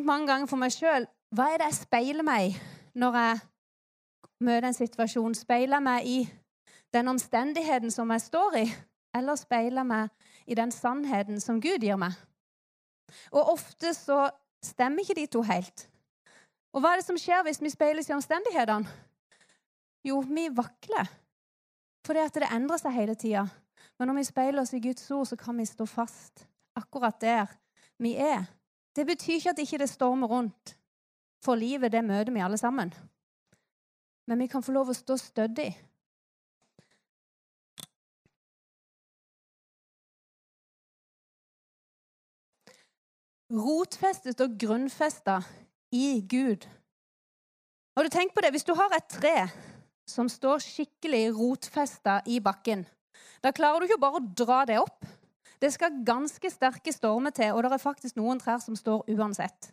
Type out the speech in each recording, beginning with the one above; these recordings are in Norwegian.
Tenkt mange ganger for meg sjøl hva er det jeg speiler meg i når jeg møter en situasjon? Speiler jeg meg i den omstendigheten som jeg står i, eller speiler jeg meg i den sannheten som Gud gir meg? Og ofte så stemmer ikke de to helt. Og hva er det som skjer hvis vi speiles i omstendighetene? Jo, vi vakler. Fordi at det endrer seg hele tida. Men når vi speiler oss i Guds ord, så kan vi stå fast akkurat der vi er. Det betyr ikke at det ikke stormer rundt. For livet, det møter vi alle sammen. Men vi kan få lov å stå stødig. Rotfestet og grunnfesta i Gud. Og du tenk på det? Hvis du har et tre som står skikkelig rotfesta i bakken, da klarer du ikke bare å dra det opp. Det skal ganske sterke stormer til, og det er faktisk noen trær som står uansett.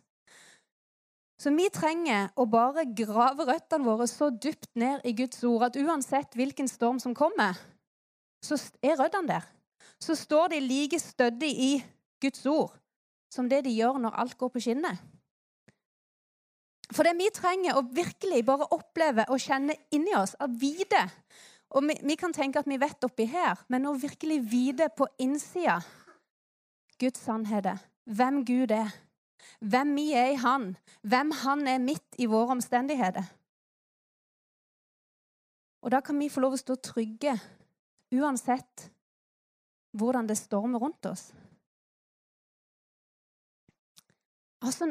Så vi trenger å bare grave røttene våre så dypt ned i Guds ord at uansett hvilken storm som kommer, så er røttene der. Så står de like stødig i Guds ord som det de gjør når alt går på skinner. For det vi trenger å virkelig bare oppleve og kjenne inni oss, å vite og vi, vi, kan tenke at vi vet oppi her, men å virkelig vite på innsida Guds sannheter, hvem Gud er, hvem vi er i Han, hvem Han er midt i våre omstendigheter. Og da kan vi få lov å stå trygge uansett hvordan det stormer rundt oss. Altså,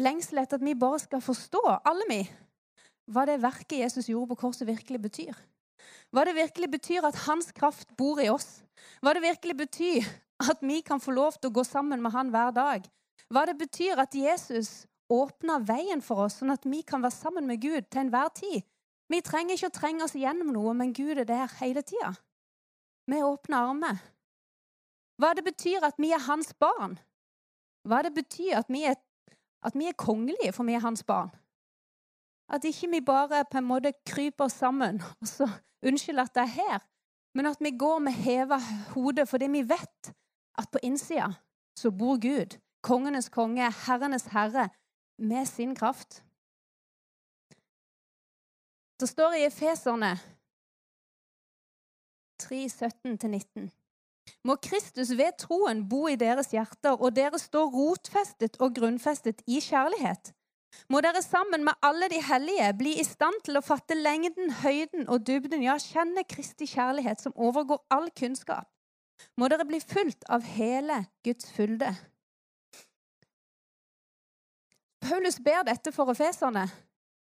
lengsel etter at vi bare skal forstå, alle vi, hva det verket Jesus gjorde på korset, virkelig betyr. Hva det virkelig betyr at hans kraft bor i oss. Hva det virkelig betyr at vi kan få lov til å gå sammen med han hver dag. Hva det betyr at Jesus åpner veien for oss, sånn at vi kan være sammen med Gud til enhver tid. Vi trenger ikke å trenge oss gjennom noe, men Gud er der hele tida. Med åpne armer. Hva det betyr at vi er hans barn. Hva det betyr at vi er, at vi er kongelige, for vi er hans barn. At ikke vi bare på en måte kryper sammen og så Unnskyld at det er her, men at vi går med heva hode fordi vi vet at på innsida så bor Gud, kongenes konge, herrenes herre, med sin kraft. Det står i Efeserne 3, 17-19. Må Kristus ved troen bo i deres hjerter, og dere står rotfestet og grunnfestet i kjærlighet må dere sammen med alle de hellige bli i stand til å fatte lengden, høyden og dybden, ja, kjenne Kristi kjærlighet som overgår all kunnskap. Må dere bli fulgt av hele Guds fylde. Paulus ber dette for efeserne.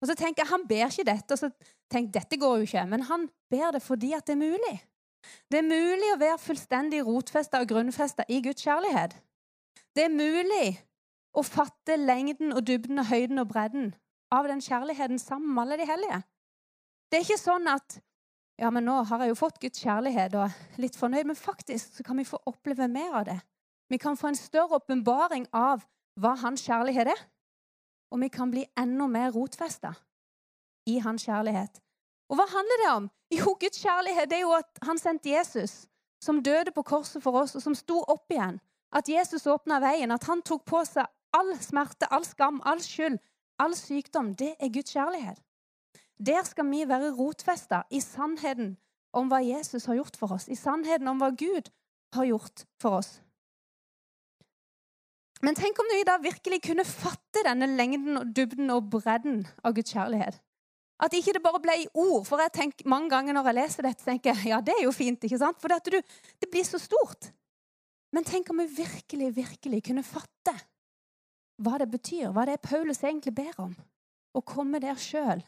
Og så tenker jeg, Han ber ikke dette, og så tenker dette går jo ikke. Men han ber det fordi at det er mulig. Det er mulig å være fullstendig rotfesta og grunnfesta i Guds kjærlighet. Det er mulig å fatte lengden og dybden og høyden og bredden av den kjærligheten sammen med alle de hellige. Det er ikke sånn at ja, men nå har jeg jo fått Guds kjærlighet og er litt fornøyd, men faktisk så kan vi få oppleve mer av det. Vi kan få en større åpenbaring av hva hans kjærlighet er, og vi kan bli enda mer rotfesta i hans kjærlighet. Og hva handler det om? Jo, Guds kjærlighet det er jo at han sendte Jesus, som døde på korset for oss, og som sto opp igjen. At Jesus åpna veien, at han tok på seg all smerte, all skam, all skyld, all sykdom, det er Guds kjærlighet. Der skal vi være rotfesta i sannheten om hva Jesus har gjort for oss, i sannheten om hva Gud har gjort for oss. Men tenk om vi da virkelig kunne fatte denne lengden, og dybden og bredden av Guds kjærlighet. At ikke det bare ble i ord. For jeg tenker mange ganger når jeg leser dette, tenker jeg, ja, det er jo fint, ikke sant? For det, det blir så stort. Men tenk om vi virkelig, virkelig kunne fatte hva det betyr, hva det er Paulus egentlig ber om. Å komme der sjøl.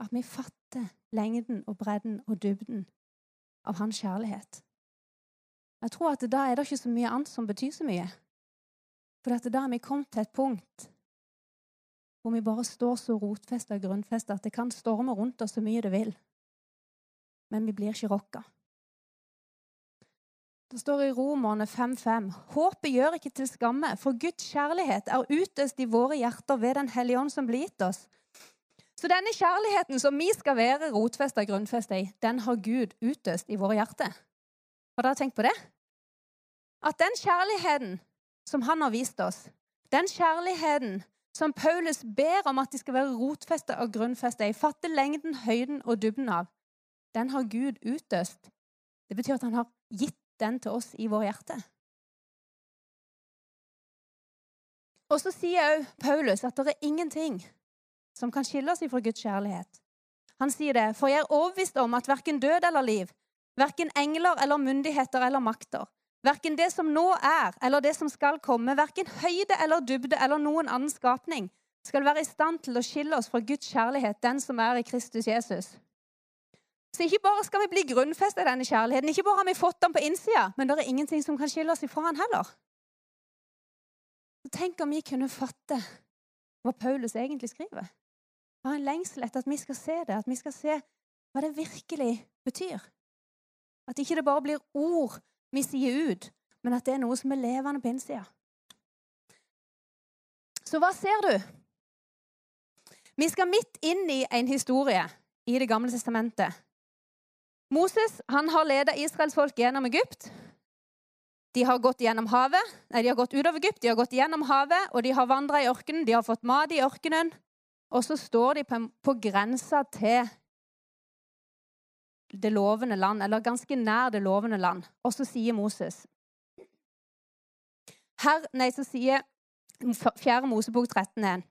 At vi fatter lengden og bredden og dybden av hans kjærlighet. Jeg tror at da er det ikke så mye annet som betyr så mye. For da er vi kommet til et punkt hvor vi bare står så rotfesta og grunnfesta at det kan storme rundt oss så mye det vil. Men vi blir ikke rokka. Det står i Romerne 5,5.: Håpet gjør ikke til skamme, for Guds kjærlighet er utøst i våre hjerter ved Den hellige ånd som blir gitt oss. Så denne kjærligheten som vi skal være rotfesta og grunnfesta i, den har Gud utøst i våre hjerter. Har dere tenkt på det? At den kjærligheten som han har vist oss, Den kjærligheten som Paulus ber om at de skal være rotfesta og grunnfesta i, fatte lengden, høyden og dybden av, den har Gud utøst. Det betyr at han har gitt den til oss i vår hjerte. Og så sier også Paulus at det er ingenting som kan skille oss fra Guds kjærlighet. Han sier det, for jeg er overbevist om at verken død eller liv, verken engler eller myndigheter eller makter, verken det som nå er eller det som skal komme, verken høyde eller dybde eller noen annen skapning, skal være i stand til å skille oss fra Guds kjærlighet, den som er i Kristus Jesus. Så ikke bare skal vi bli grunnfesta i denne kjærligheten, ikke bare har vi fått den på innsida, men det er ingenting som kan skille oss ifra han heller. Så Tenk om vi kunne fatte hva Paulus egentlig skriver. Jeg har en lengsel etter at vi skal se det, at vi skal se hva det virkelig betyr. At ikke det bare blir ord vi sier ut, men at det er noe som er levende på innsida. Så hva ser du? Vi skal midt inn i en historie i Det gamle testamentet. Moses han har ledet israelsfolket gjennom Egypt. De har gått gjennom havet, nei, de har gått utover Egypt, de har gått gjennom havet, og de har vandra i ørkenen. De har fått mat i ørkenen. Og så står de på, på grensa til det lovende land, eller ganske nær det lovende land. Og så sier Moses Her, nei, så sier 4. Mosebok 13.1.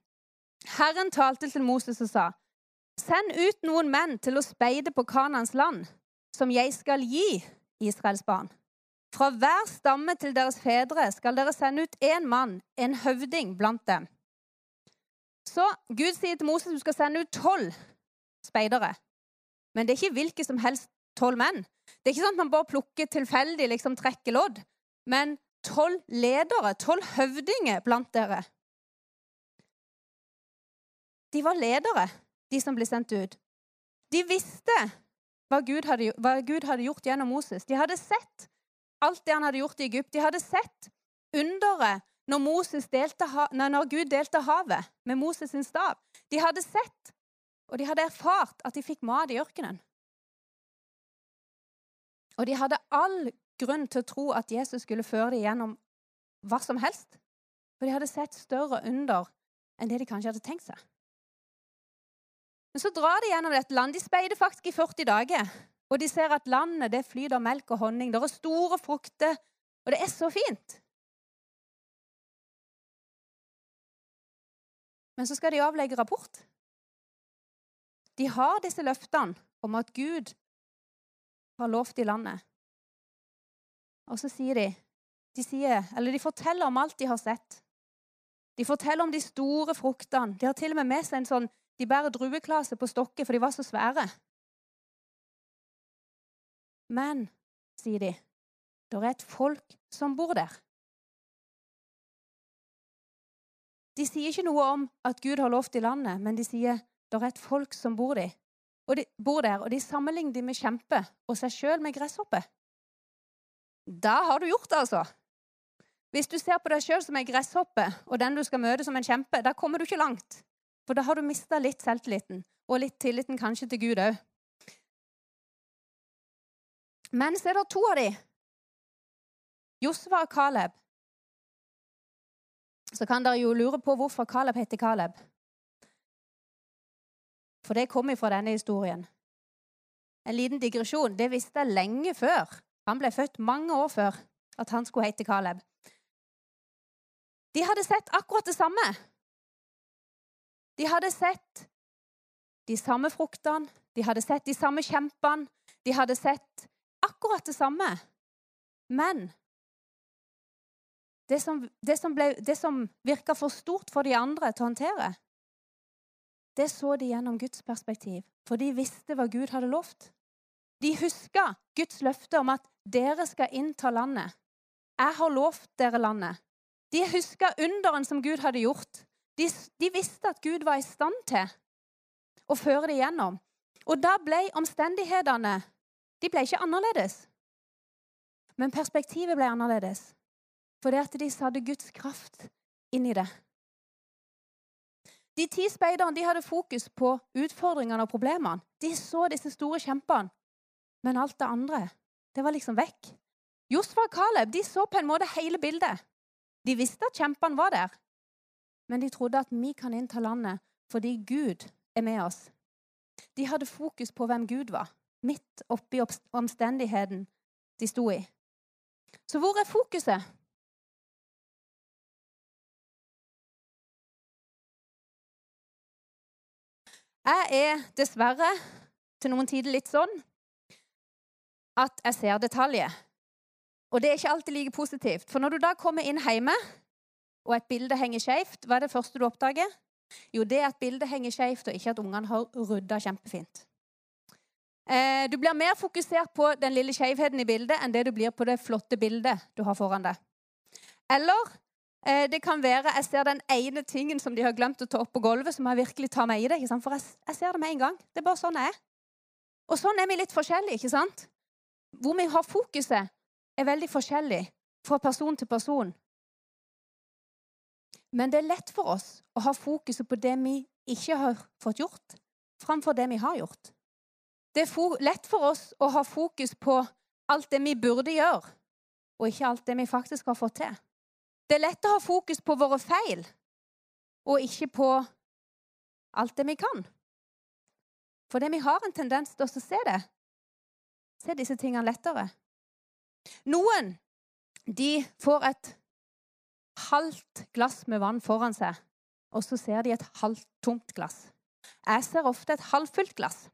Herren talte til Moses og sa, Send ut noen menn til å speide på Kanans land, som jeg skal gi Israels barn. Fra hver stamme til deres fedre skal dere sende ut én mann, en høvding blant dem. Så Gud sier til Moses du skal sende ut tolv speidere. Men det er ikke hvilke som helst tolv menn. Det er ikke sånn at man bare plukker tilfeldig, liksom trekker lodd. Men tolv ledere, tolv høvdinger blant dere. De var ledere, de som ble sendt ut. De visste hva Gud hadde, hva Gud hadde gjort gjennom Moses. De hadde sett alt det han hadde gjort i Egypt. De hadde sett underet når, delte, når, Gud delte havet med Moses sin stav. De hadde sett og de hadde erfart at de fikk mat i ørkenen. Og de hadde all grunn til å tro at Jesus skulle føre dem gjennom hva som helst. For de hadde sett større under enn det de kanskje hadde tenkt seg. Men så drar de gjennom dette landet. De speider faktisk i 40 dager. Og de ser at landet det flyter melk og honning. Det er store frukter, og det er så fint. Men så skal de avlegge rapport. De har disse løftene om at Gud har lovt i landet. Og så sier de, de sier, eller de forteller om alt de har sett. De forteller om de store fruktene. De har til og med med seg en sånn De bærer drueklaser på stokket, for de var så svære. Men, sier de, det er et folk som bor der. De sier ikke noe om at Gud har lovt i landet, men de sier det er et folk som bor, de. De bor der, og de sammenligner de med kjempe og seg sjøl med gresshoppe. Da har du gjort det, altså. Hvis du ser på deg sjøl som ei gresshoppe, og den du skal møte som en kjempe, da kommer du ikke langt. For da har du mista litt selvtilliten, og litt tilliten kanskje til Gud òg. Men så er det to av dem, Josva og Caleb så kan dere jo lure på hvorfor Caleb heter Caleb. For det kommer fra denne historien. En liten digresjon. Det visste jeg lenge før. Han ble født mange år før at han skulle hete Caleb. De hadde sett akkurat det samme. De hadde sett de samme fruktene, de hadde sett de samme kjempene, de hadde sett akkurat det samme. Men det som, det som, ble, det som virka for stort for de andre til å håndtere, det så de gjennom Guds perspektiv, for de visste hva Gud hadde lovt. De huska Guds løfte om at dere skal innta landet. Jeg har lovt dere landet. De huska underen som Gud hadde gjort. De, de, visste at Gud var i stand til å føre det gjennom. Og da ble omstendighetene de ble ikke annerledes. Men perspektivet ble annerledes. Fordi at de satte Guds kraft inn i det. De ti speiderne hadde fokus på utfordringene og problemene. De så disse store kjempene. Men alt det andre, det var liksom vekk. Josfa og Caleb de så på en måte hele bildet. De visste at kjempene var der, men de trodde at vi kan innta landet fordi Gud er med oss. De hadde fokus på hvem Gud var, midt oppi omstendigheten de sto i. Så hvor er fokuset? Jeg er dessverre til noen tider litt sånn at jeg ser detaljer. Og det er ikke alltid like positivt. For når du da kommer inn hjemme, og et bilde henger skjevt, hva er det første du oppdager? Jo, det er at bildet henger skjevt, og ikke at ungene har rydda kjempefint. Eh, du blir mer fokusert på den lille skjevheten i bildet enn det du blir på det flotte bildet du har foran deg. Eller eh, det kan være jeg ser den ene tingen som de har glemt å ta opp på gulvet, som jeg virkelig tar meg i det. For jeg, jeg, ser det med en gang. Det er bare sånn jeg er. Og sånn er vi litt forskjellige, ikke sant? Hvor vi har fokuset, er veldig forskjellig fra person til person. Men det er lett for oss å ha fokuset på det vi ikke har fått gjort, framfor det vi har gjort. Det er lett for oss å ha fokus på alt det vi burde gjøre, og ikke alt det vi faktisk har fått til. Det er lett å ha fokus på våre feil, og ikke på alt det vi kan. Fordi vi har en tendens til å se det. Se disse tingene lettere. Noen de får et halvt glass med vann foran seg, og så ser de et halvt tomt glass. Jeg ser ofte et halvfullt glass.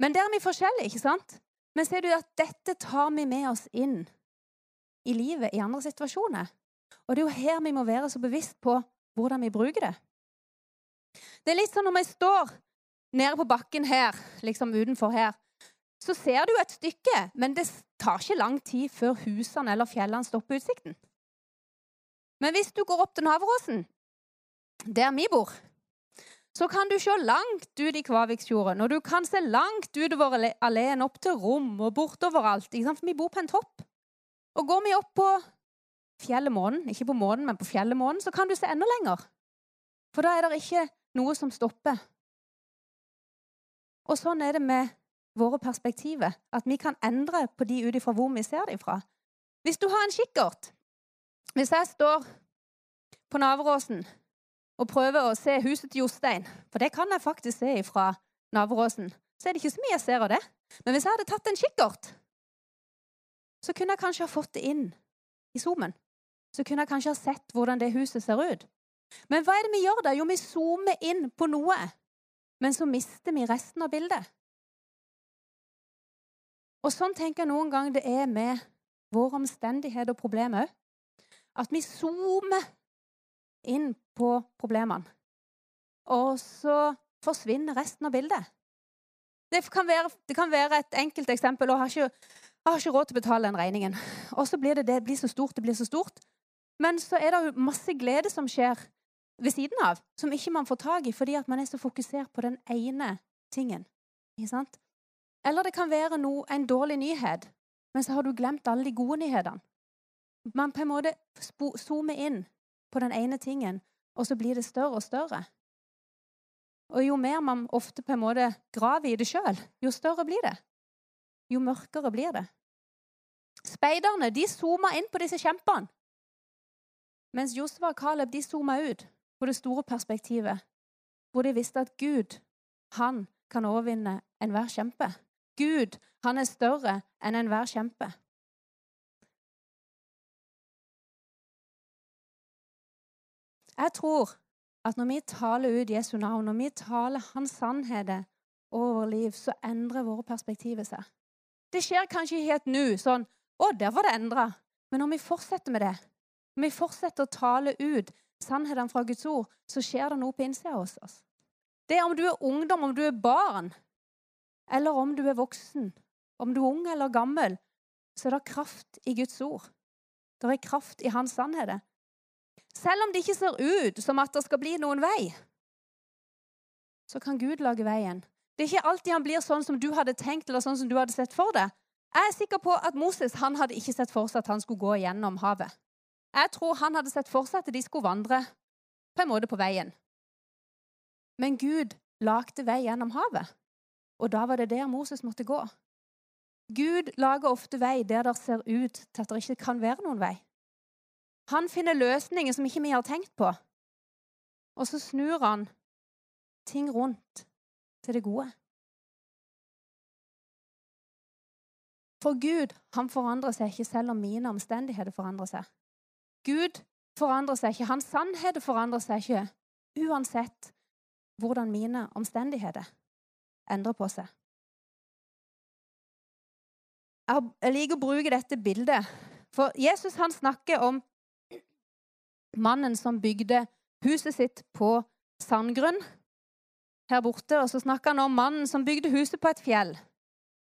Men der er vi forskjellige, ikke sant? Men ser du at dette tar vi med oss inn i livet i andre situasjoner. Og det er jo her vi må være så bevisst på hvordan vi bruker det. Det er litt sånn når vi står nede på bakken her, liksom utenfor her, så ser du et stykke, men det tar ikke lang tid før husene eller fjellene stopper utsikten. Men hvis du går opp til Navråsen, der vi bor, så kan du se langt ut i Kvaviksfjorden. Og du kan se langt utover alleen, opp til Rom og bortover alt. For vi bor på en topp. Og går vi opp på fjellet månen, ikke på månen, men på fjellet månen, så kan du se enda lenger. For da er det ikke noe som stopper. Og sånn er det med våre perspektiver. At vi kan endre på de ut ifra hvor vi ser dem fra. Hvis du har en kikkert hvis jeg står på Naveråsen og prøver å se huset til Jostein, for det kan jeg faktisk se fra Naveråsen, så er det ikke så mye jeg ser av det. Men hvis jeg hadde tatt en kikkert, så kunne jeg kanskje ha fått det inn i zoomen. Så kunne jeg kanskje ha sett hvordan det huset ser ut. Men hva er det vi gjør da? Jo, vi zoomer inn på noe, men så mister vi resten av bildet. Og sånn tenker jeg noen ganger det er med vår omstendighet og problemer òg. At vi zoomer inn på problemene. Og så forsvinner resten av bildet. Det kan være, det kan være et enkelt eksempel. og har ikke, har ikke råd til å betale den regningen. Og så blir det, det blir så stort, det blir så stort. Men så er det masse glede som skjer ved siden av, som ikke man får tak i fordi at man er så fokusert på den ene tingen. Eller det kan være no, en dårlig nyhet, men så har du glemt alle de gode nyhetene. Man på en måte zoomer inn på den ene tingen, og så blir det større og større. Og jo mer man ofte på en måte graver i det sjøl, jo større blir det. Jo mørkere blir det. Speiderne de zooma inn på disse kjempene. Mens Josva og Caleb de zooma ut på det store perspektivet, hvor de visste at Gud, han kan overvinne enhver kjempe. Gud, han er større enn enhver kjempe. Jeg tror at når vi taler ut Jesu navn, når vi taler Hans sannheter over liv, så endrer våre perspektiver seg. Det skjer kanskje helt nå, sånn 'Å, der var det endra.' Men når vi fortsetter med det, når vi fortsetter å tale ut sannhetene fra Guds ord, så skjer det noe på innsida hos oss. Det er om du er ungdom, om du er barn, eller om du er voksen, om du er ung eller gammel, så er det kraft i Guds ord. Det er kraft i Hans sannheter. Selv om det ikke ser ut som at det skal bli noen vei, så kan Gud lage veien. Det er ikke alltid han blir sånn som du hadde tenkt eller sånn som du hadde sett for deg. Jeg er sikker på at Moses han hadde ikke sett for seg at han skulle gå gjennom havet. Jeg tror han hadde sett for seg at de skulle vandre på en måte på veien. Men Gud lagde vei gjennom havet, og da var det der Moses måtte gå. Gud lager ofte vei der det ser ut til at det ikke kan være noen vei. Han finner løsninger som ikke vi har tenkt på. og så snur han ting rundt til det gode. For Gud han forandrer seg ikke selv om mine omstendigheter forandrer seg. Gud forandrer seg ikke. Hans sannheter forandrer seg ikke uansett hvordan mine omstendigheter endrer på seg. Jeg liker å bruke dette bildet, for Jesus han snakker om mannen som bygde huset sitt på sandgrunn her borte, og så snakker han om mannen som bygde huset på et fjell.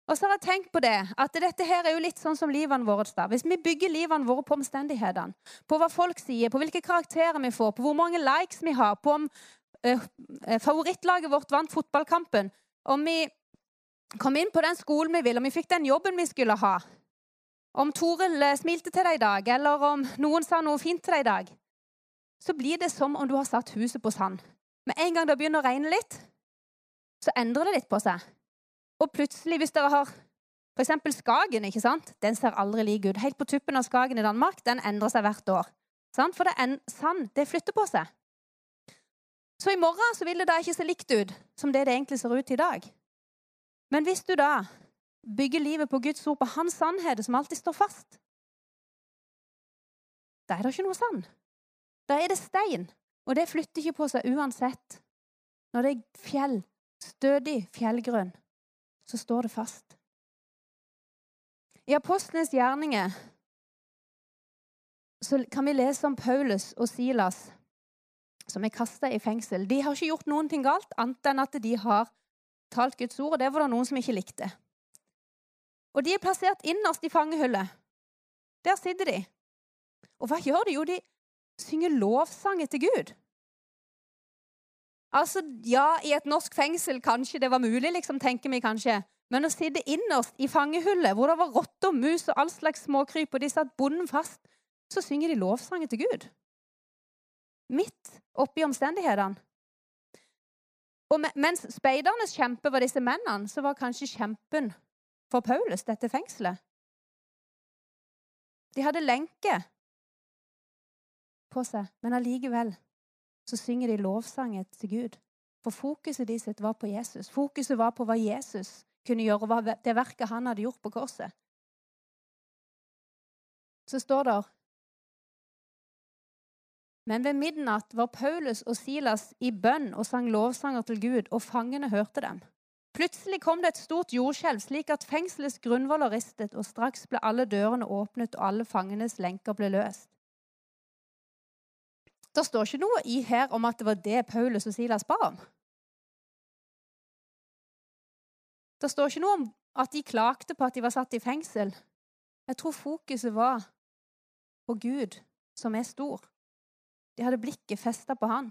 Og så har jeg tenkt på det, at dette her er jo litt sånn som livene våre. da. Hvis vi bygger livene våre på omstendighetene, på hva folk sier, på hvilke karakterer vi får, på hvor mange likes vi har, på om eh, favorittlaget vårt vant fotballkampen, om vi kom inn på den skolen vi vil, om vi fikk den jobben vi skulle ha, om Toril eh, smilte til deg i dag, eller om noen sa noe fint til deg i dag, så blir det som om du har satt huset på sand. Med en gang det begynner å regne litt, så endrer det litt på seg. Og plutselig, hvis dere har f.eks. Skagen, ikke sant? den ser aldri lik ut. Helt på tuppen av Skagen i Danmark den endrer seg hvert år. Sant? For det er sand. Det flytter på seg. Så i morgen så vil det da ikke se likt ut som det det egentlig ser ut i dag. Men hvis du da bygger livet på Guds ord, på hans sannhet, som alltid står fast, da er det ikke noe sand. Da er det stein, og det flytter ikke på seg uansett. Når det er fjell, stødig fjellgrunn, så står det fast. I apostlenes gjerninger så kan vi lese om Paulus og Silas som er kasta i fengsel. De har ikke gjort noen ting galt, annet enn at de har talt Guds ord, og det var det noen som ikke likte. Og de er plassert innerst i fangehullet. Der sitter de. Og hva gjør de? Jo, de synger lovsanger til Gud. Altså, Ja, i et norsk fengsel kanskje det var mulig, liksom, tenker vi kanskje. Men å sitte innerst i fangehullet, hvor det var rotter, mus og all slags småkryp, og de satt bonden fast, så synger de lovsanger til Gud. Midt oppi omstendighetene. Og mens speidernes kjempe var disse mennene, så var kanskje kjempen for Paulus dette fengselet. De hadde lenke på seg, men allikevel så synger de lovsanger til Gud. For fokuset de sitt var på Jesus. Fokuset var på hva Jesus kunne gjøre, hva det verket han hadde gjort på korset. Så står det Men ved midnatt var Paulus og Silas i bønn og sang lovsanger til Gud, og fangene hørte dem. Plutselig kom det et stort jordskjelv, slik at fengselets grunnvoller ristet, og straks ble alle dørene åpnet, og alle fangenes lenker ble løst. Det står ikke noe i her om at det var det Paulus og Silas ba om. Det står ikke noe om at de klagde på at de var satt i fengsel. Jeg tror fokuset var på Gud, som er stor. De hadde blikket festa på han.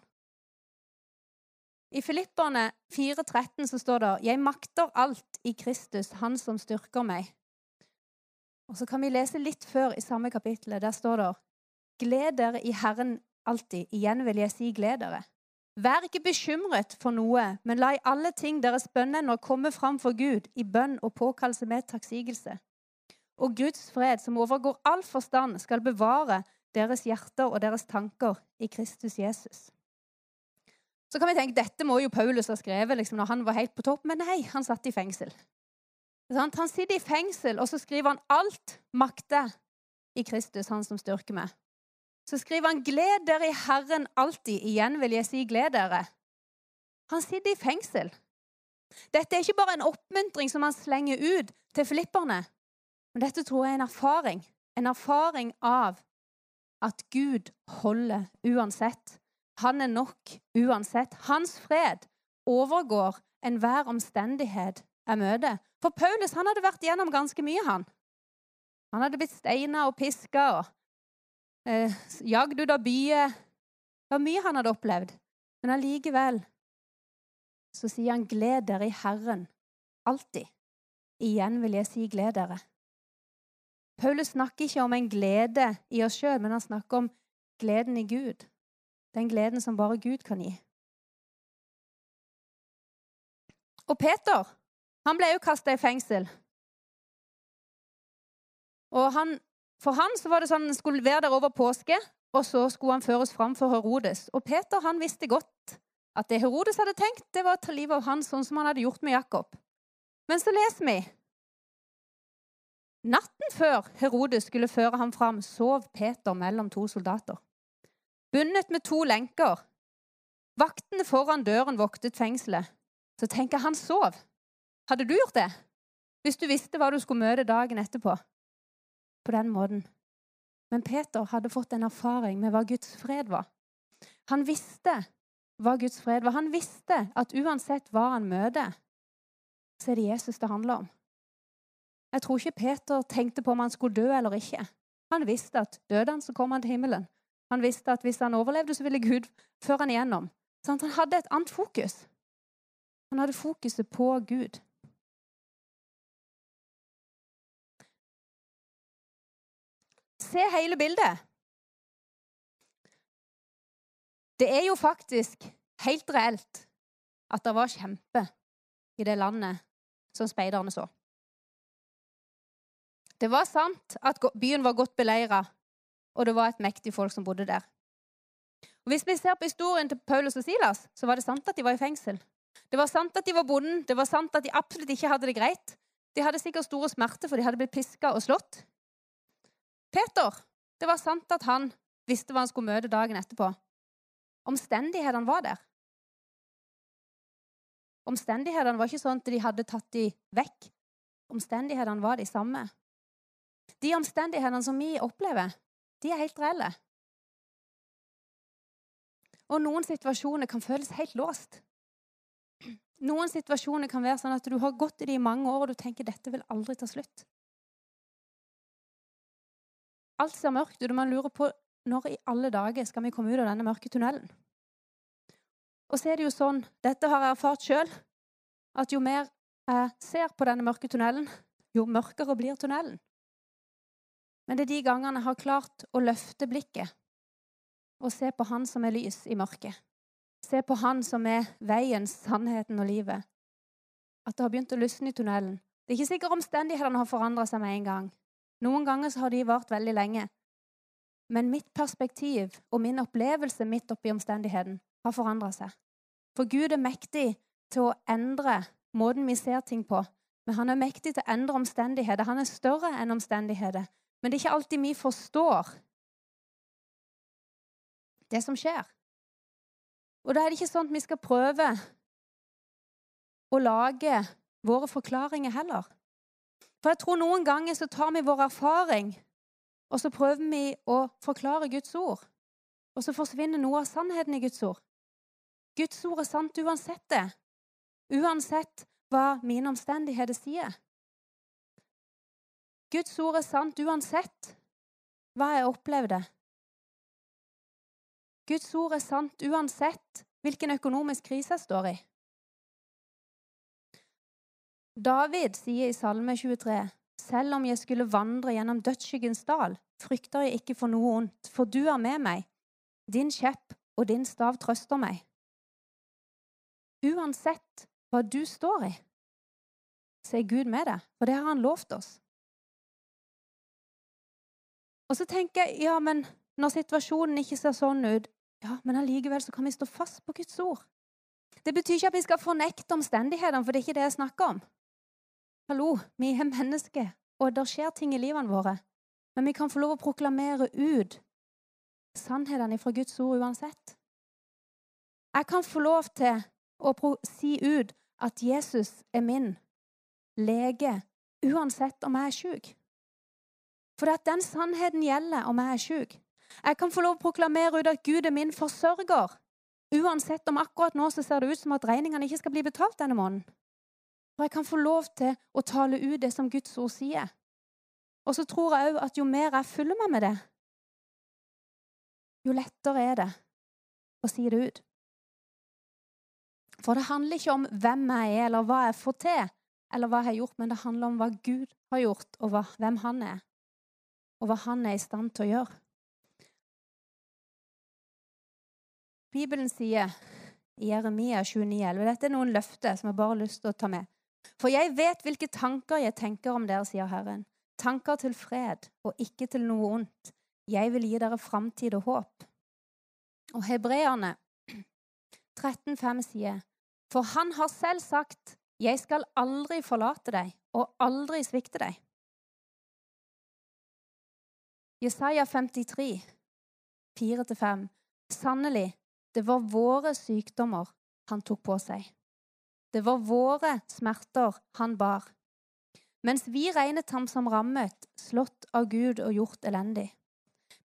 I Filipperne 4,13 så står det 'Jeg makter alt i Kristus, Han som styrker meg'. Og Så kan vi lese litt før i samme kapittel. Der står det 'Gled dere i Herren alltid. Igjen vil jeg si gled dere. Vær ikke bekymret for noe, men la i alle ting deres bønneender komme fram for Gud i bønn og påkallelse med takksigelse. Og Guds fred, som overgår all forstand, skal bevare deres hjerter og deres tanker i Kristus Jesus. Så kan vi tenke dette må jo Paulus ha skrevet liksom, når han var helt på topp, men nei, han satt i fengsel. Han sitter i fengsel, og så skriver han alt makter i Kristus, han som styrker meg så skriver han 'Gled dere i Herren alltid'. Igjen vil jeg si 'gled dere'. Han sitter i fengsel. Dette er ikke bare en oppmuntring som han slenger ut til filipperne, men dette tror jeg er en erfaring. En erfaring av at Gud holder uansett. Han er nok uansett. Hans fred overgår enhver omstendighet jeg møter. For Paulus han hadde vært gjennom ganske mye, han. Han hadde blitt steina og piska og eh, jagd ut av byen. Det var mye han hadde opplevd. Men allikevel så sier han 'gled dere i Herren'. Alltid. Igjen vil jeg si 'gled dere'. Paulus snakker ikke om en glede i oss sjøl, men han snakker om gleden i Gud. Den gleden som bare Gud kan gi. Og Peter han ble jo kasta i fengsel. Og han for han så var det sånn, skulle være der over påske. og så skulle han føres fram for Herodes. Og Peter han visste godt at det Herodes hadde tenkt, det var å ta livet av han sånn som han hadde gjort med Jakob. Men så leser vi Natten før Herodes skulle føre ham fram, sov Peter mellom to soldater. Bundet med to lenker. Vaktene foran døren voktet fengselet. Så tenker han sov. Hadde du gjort det? Hvis du visste hva du skulle møte dagen etterpå? På den måten. Men Peter hadde fått en erfaring med hva Guds fred var. Han visste hva Guds fred var. Han visste at uansett hva han møter, så er det Jesus det handler om. Jeg tror ikke Peter tenkte på om han skulle dø eller ikke. Han visste at døde han, så kom han til himmelen. Han visste at hvis han overlevde, så ville Gud føre han igjennom. Så han hadde et annet fokus. Han hadde fokuset på Gud. Se hele bildet. Det er jo faktisk helt reelt at det var kjempe i det landet som speiderne så. Det var sant at byen var godt beleira, og det var et mektig folk som bodde der. Og Hvis vi ser på historien til Paulus og Silas, så var det sant at de var i fengsel. Det var sant at de var bonden, det var sant at de absolutt ikke hadde det greit. De hadde sikkert store smerter, for de hadde blitt piska og slått. Peter, det var sant at han visste hva han skulle møte dagen etterpå. Omstendighetene var der. Omstendighetene var ikke sånn at de hadde tatt de vekk. Omstendighetene var de samme. De omstendighetene som vi opplever, de er helt reelle. Og noen situasjoner kan føles helt låst. Noen situasjoner kan være sånn at du har gått i det i mange år, og du tenker dette vil aldri ta slutt. Alt ser mørkt ut, og man lurer på når i alle dager skal vi komme ut av denne mørke tunnelen. Og så er det jo sånn, dette har jeg erfart sjøl, at jo mer jeg ser på denne mørke tunnelen, jo mørkere blir tunnelen. Men det er de gangene jeg har klart å løfte blikket og se på Han som er lys i mørket. Se på Han som er veien, sannheten og livet. At det har begynt å lysne i tunnelen. Det er ikke sikkert omstendighetene har forandra seg med en gang. Noen ganger så har de vart veldig lenge. Men mitt perspektiv og min opplevelse midt oppi omstendigheten har forandra seg. For Gud er mektig til å endre måten vi ser ting på. Men han er mektig til å endre omstendigheter. Han er større enn omstendigheter. Men det er ikke alltid vi forstår det som skjer. Og da er det ikke sånn at vi skal prøve å lage våre forklaringer heller. For jeg tror noen ganger så tar vi vår erfaring, og så prøver vi å forklare Guds ord. Og så forsvinner noe av sannheten i Guds ord. Guds ord er sant uansett det. Uansett hva mine omstendigheter sier. Guds ord er sant uansett hva jeg opplevde. Guds ord er sant uansett hvilken økonomisk krise jeg står i. David sier i Salme 23.: Selv om jeg skulle vandre gjennom dødsskyggens dal, frykter jeg ikke for noe ondt, for du er med meg. Din kjepp og din stav trøster meg. Uansett hva du står i, så er Gud med deg, for det har han lovt oss. Og så tenker jeg ja, men når situasjonen ikke ser sånn ut, ja, men allikevel så kan vi stå fast på Guds ord. Det betyr ikke at vi skal fornekte omstendighetene, for det er ikke det jeg snakker om. Hallo, vi er mennesker, og det skjer ting i livene våre. Men vi kan få lov å proklamere ut sannhetene fra Guds ord uansett. Jeg kan få lov til å si ut at Jesus er min lege uansett om jeg er sjuk. For at den sannheten gjelder om jeg er syk. Jeg kan få lov å proklamere ut at Gud er min forsørger. Uansett om akkurat nå så ser det ut som at regningene ikke skal bli betalt denne måneden. For jeg kan få lov til å tale ut det som Guds ord sier. Og så tror jeg òg at jo mer jeg fyller meg med det, jo lettere er det å si det ut. For det handler ikke om hvem jeg er, eller hva jeg får til, eller hva jeg har gjort, men det handler om hva Gud har gjort, og hvem han er og hva han er i stand til å gjøre. Bibelen sier i Jeremia 29,11 Dette er noen løfter som jeg bare har lyst til å ta med. For jeg vet hvilke tanker jeg tenker om dere, sier Herren. Tanker til fred og ikke til noe ondt. Jeg vil gi dere framtid og håp. Og hebreerne 13,5 sier, For han har selv sagt, Jeg skal aldri forlate deg og aldri svikte deg. Jesaja 53, 4-5. Sannelig, det var våre sykdommer han tok på seg. Det var våre smerter han bar. Mens vi regnet ham som rammet, slått av Gud og gjort elendig.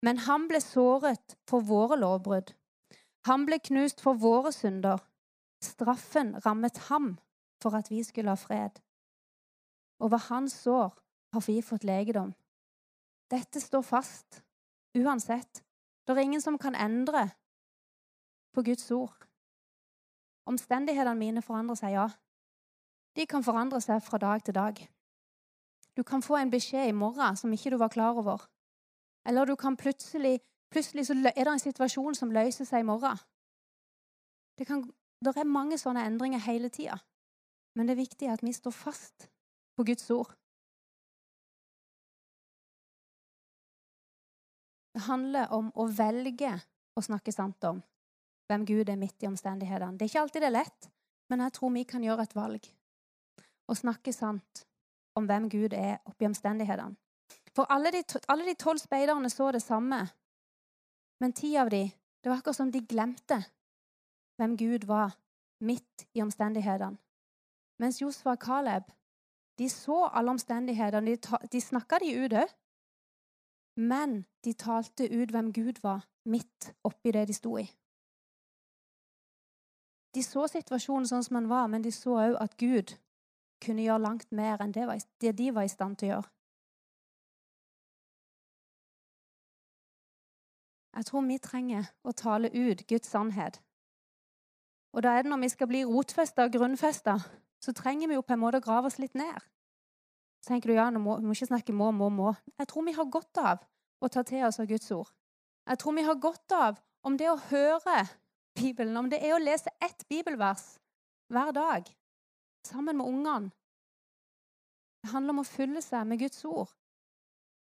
Men han ble såret for våre lovbrudd. Han ble knust for våre synder. Straffen rammet ham for at vi skulle ha fred. Over hans sår har vi fått legedom. Dette står fast, uansett. Det er ingen som kan endre på Guds ord. Omstendighetene mine forandrer seg, ja. De kan forandre seg fra dag til dag. Du kan få en beskjed i morgen som ikke du var klar over. Eller du kan plutselig, plutselig er det en situasjon som løser seg i morgen. Det, kan, det er mange sånne endringer hele tida. Men det er viktig at vi står fast på Guds ord. Det handler om å velge å snakke sant om hvem Gud er midt i omstendighetene. Det er ikke alltid det er lett, men jeg tror vi kan gjøre et valg og snakke sant om hvem Gud er oppi omstendighetene. For alle de, tolv speiderne så det samme, men ti av de, det var akkurat som de glemte hvem Gud var midt i omstendighetene. Mens Josfa og Caleb de så alle omstendighetene, de, de snakka de ut òg. Men de talte ut hvem Gud var, midt oppi det de sto i. De så situasjonen sånn som den var, men de så òg at Gud kunne gjøre langt mer enn det, det de var i stand til å gjøre. Jeg tror vi trenger å tale ut Guds sannhet. Og da er det når vi skal bli rotfesta og grunnfesta, så trenger vi jo på en måte å grave oss litt ned. Så tenker du ja, nå må, vi må ikke snakke må, må, må. Jeg tror vi har godt av å ta til oss av Guds ord. Jeg tror vi har godt av om det å høre Bibelen, om det er å lese ett bibelvers hver dag sammen med ungene. Det handler om å fylle seg med Guds ord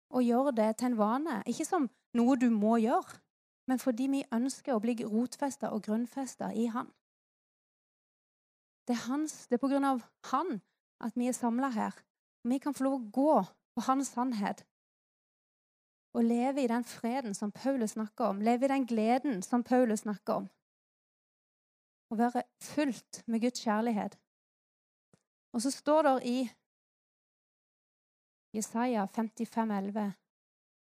og gjøre det til en vane. Ikke som noe du må gjøre, men fordi vi ønsker å bli rotfesta og grunnfesta i Han. Det er, hans, det er på grunn av Han at vi er samla her. Vi kan få lov å gå på Hans sannhet og leve i den freden som Paulus snakker om, leve i den gleden som Paulus snakker om. Å være fullt med Guds kjærlighet. Og så står det i Jesaja 55, 11,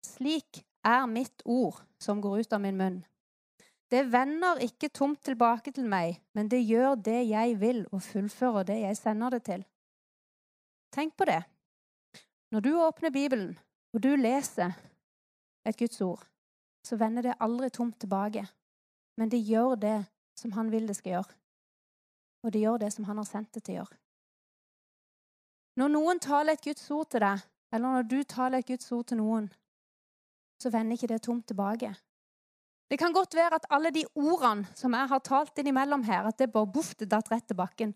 Slik er mitt ord som går ut av min munn. Det vender ikke tomt tilbake til meg, men det gjør det jeg vil, og fullfører det jeg sender det til. Tenk på det. Når du åpner Bibelen, og du leser et Guds ord, så vender det aldri tomt tilbake. Men det gjør det som han vil det skal gjøre. Og det gjør det som han har sendt det til å gjøre. Når noen taler et Guds ord til deg, eller når du taler et Guds ord til noen, så vender ikke det tomt tilbake. Det kan godt være at alle de ordene som jeg har talt innimellom her, at det bare boff, det datt rett til bakken.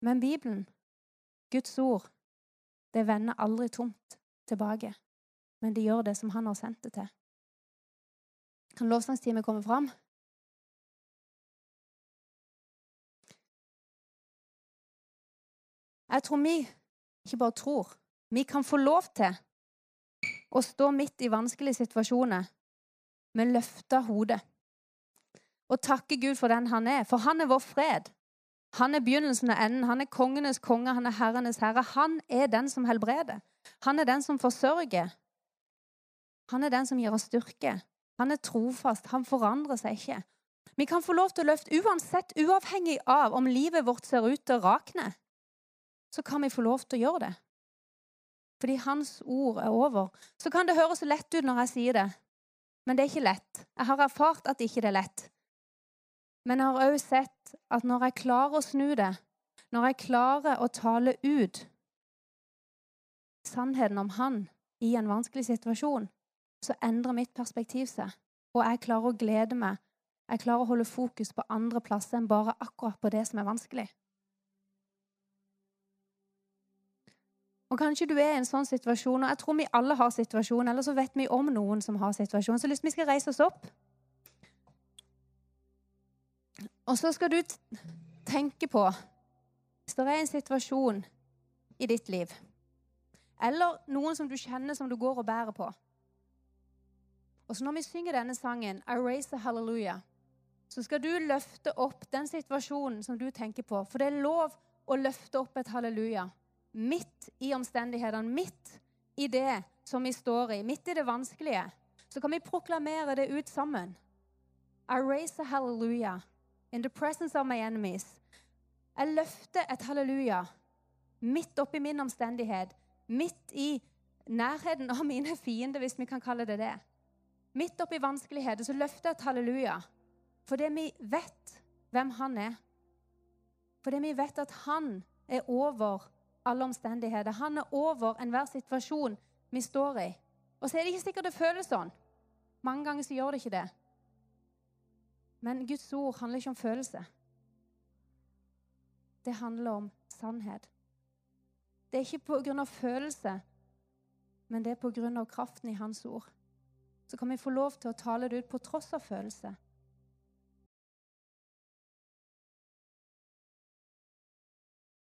Men Bibelen, Guds ord, det vender aldri tomt tilbake. Men det gjør det som han har sendt det til. Kan lovsangsteamet komme fram? Jeg tror vi ikke bare tror, vi kan få lov til å stå midt i vanskelige situasjoner med løfta hode og takke Gud for den han er. For han er vår fred. Han er begynnelsen og enden. Han er kongenes konge, han er herrenes herre. Han er den som helbreder. Han er den som forsørger. Han er den som gir oss styrke. Han er trofast. Han forandrer seg ikke. Vi kan få lov til å løfte uansett, uavhengig av om livet vårt ser ut til å rakne. Så kan vi få lov til å gjøre det fordi hans ord er over. Så kan det høres lett ut når jeg sier det, men det er ikke lett. Jeg har erfart at det ikke er lett. Men jeg har òg sett at når jeg klarer å snu det, når jeg klarer å tale ut sannheten om han i en vanskelig situasjon, så endrer mitt perspektiv seg. Og jeg klarer å glede meg. Jeg klarer å holde fokus på andre plasser enn bare akkurat på det som er vanskelig. Og kanskje du er i en sånn situasjon, og jeg tror vi alle har situasjon, eller så vet vi om noen som har situasjon. Så lyst vi skal reise oss opp. Og så skal du tenke på Hvis det er en situasjon i ditt liv, eller noen som du kjenner som du går og bærer på Og så når vi synger denne sangen, I raise a hallelujah, så skal du løfte opp den situasjonen som du tenker på. For det er lov å løfte opp et halleluja midt i omstendighetene, midt i det som vi står i, midt i det vanskelige. Så kan vi proklamere det ut sammen. I raise a hallelujah in the presence of my enemies. Jeg løfter et halleluja midt oppi min omstendighet, midt i nærheten av mine fiender, hvis vi kan kalle det det. Midt oppi vanskeligheter så løfter jeg et halleluja fordi vi vet hvem han er. Fordi vi vet at han er over alle omstendigheter. Han er over enhver situasjon vi står i. Og så er det ikke sikkert det føles sånn. Mange ganger så gjør det ikke det. Men Guds ord handler ikke om følelse. Det handler om sannhet. Det er ikke pga. følelse, men det er pga. kraften i Hans ord. Så kan vi få lov til å tale det ut på tross av følelse,